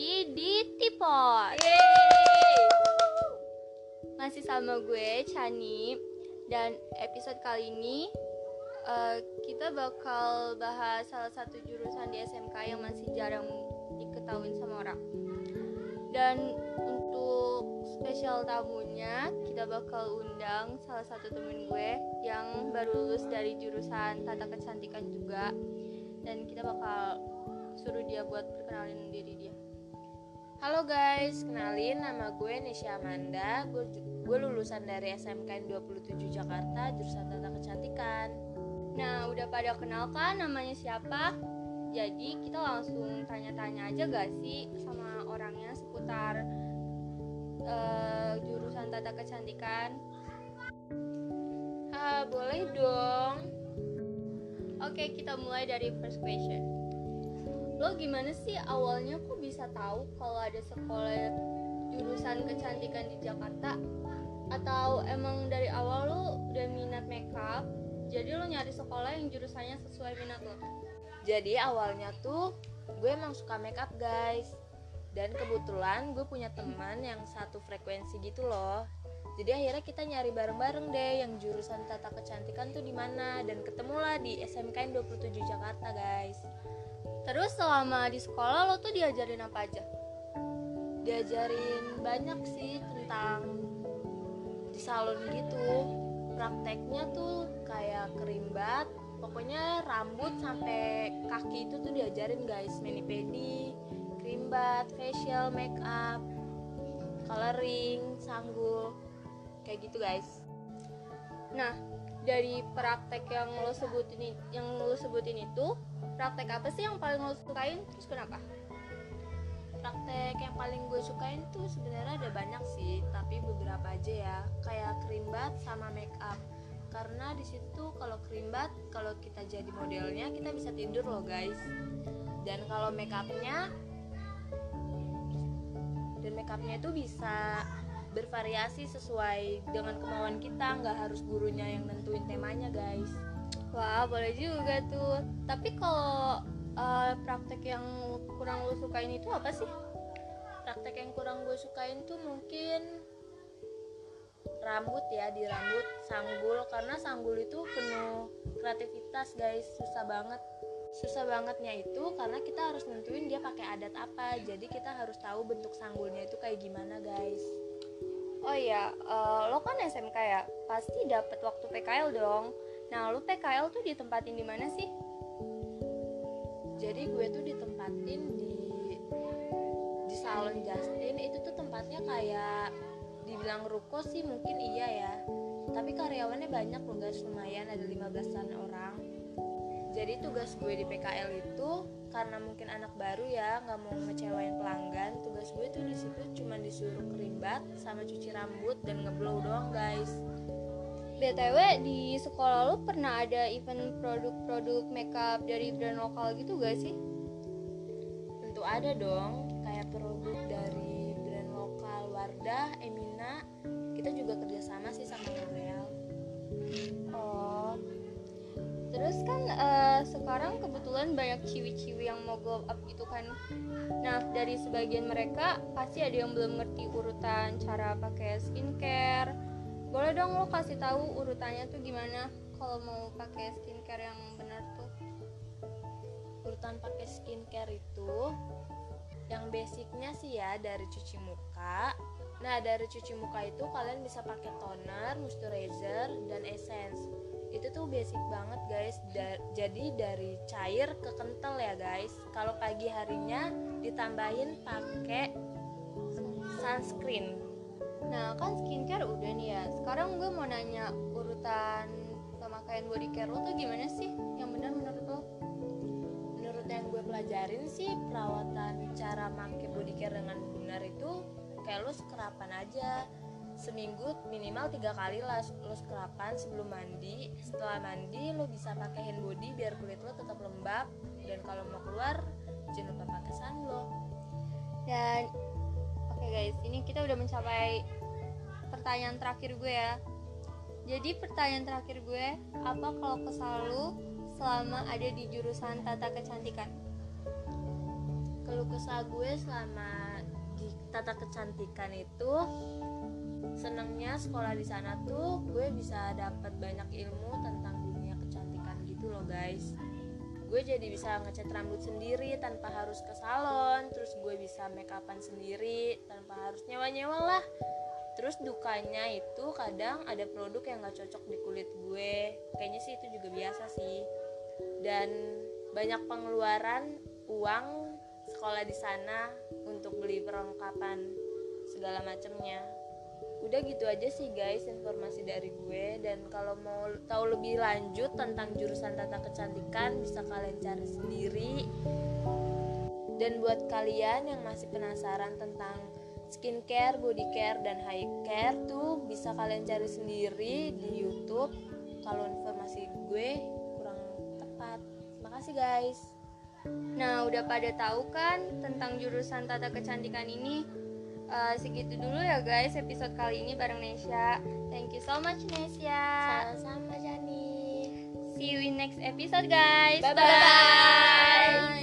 lagi di Tipot. Yeay. Masih sama gue Chani dan episode kali ini uh, kita bakal bahas salah satu jurusan di SMK yang masih jarang diketahui sama orang. Dan untuk spesial tamunya kita bakal undang salah satu temen gue yang baru lulus dari jurusan tata kecantikan juga dan kita bakal suruh dia buat perkenalin diri dia Halo guys, kenalin nama gue Nisha Amanda. Gue, gue lulusan dari SMK 27 Jakarta, jurusan Tata Kecantikan. nah udah pada kenal kan namanya siapa jadi kita langsung tanya-tanya aja gak sih sama orangnya seputar uh, jurusan tata kecantikan Ah, boleh dong. oke kita mulai dari first question lo gimana sih awalnya kok bisa tahu kalau ada sekolah jurusan kecantikan di Jakarta atau emang dari awal lo udah minat makeup jadi lo nyari sekolah yang jurusannya sesuai minat lo Jadi awalnya tuh gue emang suka makeup guys. Dan kebetulan gue punya teman yang satu frekuensi gitu loh. Jadi akhirnya kita nyari bareng-bareng deh yang jurusan tata kecantikan tuh di mana dan ketemulah di SMK 27 Jakarta guys. Terus selama di sekolah lo tuh diajarin apa aja? Diajarin banyak sih tentang di salon gitu. Prakteknya tuh kayak kerimbat pokoknya rambut sampai kaki itu tuh diajarin guys. Mani pedi kerimbat facial make up coloring sanggul kayak gitu guys. Nah dari praktek yang lo sebutin yang lo sebutin itu praktek apa sih yang paling lo sukain? Terus kenapa? Praktek yang paling gue sukain tuh sebenarnya ada banyak sih tapi beberapa aja ya. Kayak kerimbat sama make up. Karena di situ kalau kerimbat kalau kita jadi modelnya kita bisa tidur loh guys. Dan kalau make upnya dan make upnya itu bisa bervariasi sesuai dengan kemauan kita nggak harus gurunya yang nentuin temanya guys. Wah boleh juga tuh. Tapi kalau uh, praktek yang kurang lo sukain itu apa sih? Praktek yang kurang gue sukain tuh mungkin rambut ya di rambut sanggul. Karena sanggul itu penuh kreativitas guys. Susah banget. Susah bangetnya itu karena kita harus nentuin dia pakai adat apa. Jadi kita harus tahu bentuk sanggulnya itu kayak gimana guys oh iya uh, lo kan SMK ya? Pasti dapet waktu PKL dong. Nah lo PKL tuh ditempatin di mana sih? Jadi gue tuh ditempatin di di salon Justin. Itu tuh tempatnya kayak dibilang ruko sih mungkin iya ya. Tapi karyawannya banyak loh guys. Lumayan ada 15an orang. Jadi tugas gue di PKL itu karena mungkin anak baru ya nggak mau ngecewain pelanggan tugas gue tuh di situ cuma disuruh sama cuci rambut dan ngeblow doang guys BTW di sekolah lo pernah ada event produk-produk makeup dari brand lokal gitu gak sih? tentu ada dong kayak produk dari brand lokal Wardah, Emina kita juga kerjasama sih sama L'Oreal Oh. Terus kan eh, sekarang kebetulan banyak ciwi-ciwi yang mau glow up gitu kan. Nah, dari sebagian mereka pasti ada yang belum ngerti urutan cara pakai skincare. Boleh dong lo kasih tahu urutannya tuh gimana kalau mau pakai skincare yang benar tuh. urutan pakai skincare itu yang basicnya sih ya dari cuci muka nah dari cuci muka itu kalian bisa pakai toner, moisturizer, dan essence itu tuh basic banget guys Da- jadi dari cair ke kental ya guys kalau pagi harinya ditambahin pakai sunscreen Nah, kan skincare udah nih ya. Sekarang gue mau nanya urutan pemakaian body care lo tuh gimana sih? Yang benar menurut lo? menurut yang gue pelajarin sih perawatan cara pakai body care dengan benar itu kayak lo skerapan aja seminggu minimal tiga kali lah lo skerapan sebelum mandi setelah mandi lo bisa pakai hand body biar kulit lo tetap lembab dan kalau mau keluar jangan lupa pakai sunblock Dan oke guys, ini kita udah mencapai pertanyaan terakhir gue ya. Jadi pertanyaan terakhir gue, apa kalau kesal lu selama ada di jurusan tata kecantikan? Kalau kesah gue selama tata kecantikan itu senangnya sekolah di sana tuh gue bisa dapat banyak ilmu tentang dunia kecantikan gitu loh guys. Gue jadi bisa ngecat rambut sendiri tanpa harus ke salon terus gue bisa make upan sendiri tanpa harus nyewa-nyewa lah. Terus dukanya itu kadang ada produk yang gak cocok di kulit gue. Kayaknya sih itu juga biasa sih. Dan banyak pengeluaran uang sekolah di sana untuk beli perlengkapan segala macamnya udah gitu aja sih guys informasi dari gue dan kalau mau tahu lebih lanjut tentang jurusan tata kecantikan bisa kalian cari sendiri dan buat kalian yang masih penasaran tentang skincare, body care, dan hair care tuh bisa kalian cari sendiri di YouTube kalau informasi gue kurang tepat. Makasih guys. Nah, udah pada tahu kan tentang jurusan tata kecantikan ini? Uh, segitu dulu ya guys episode kali ini bareng Nesya. Thank you so much Nesya. Sama-sama Jani. See you in next episode guys. Bye bye.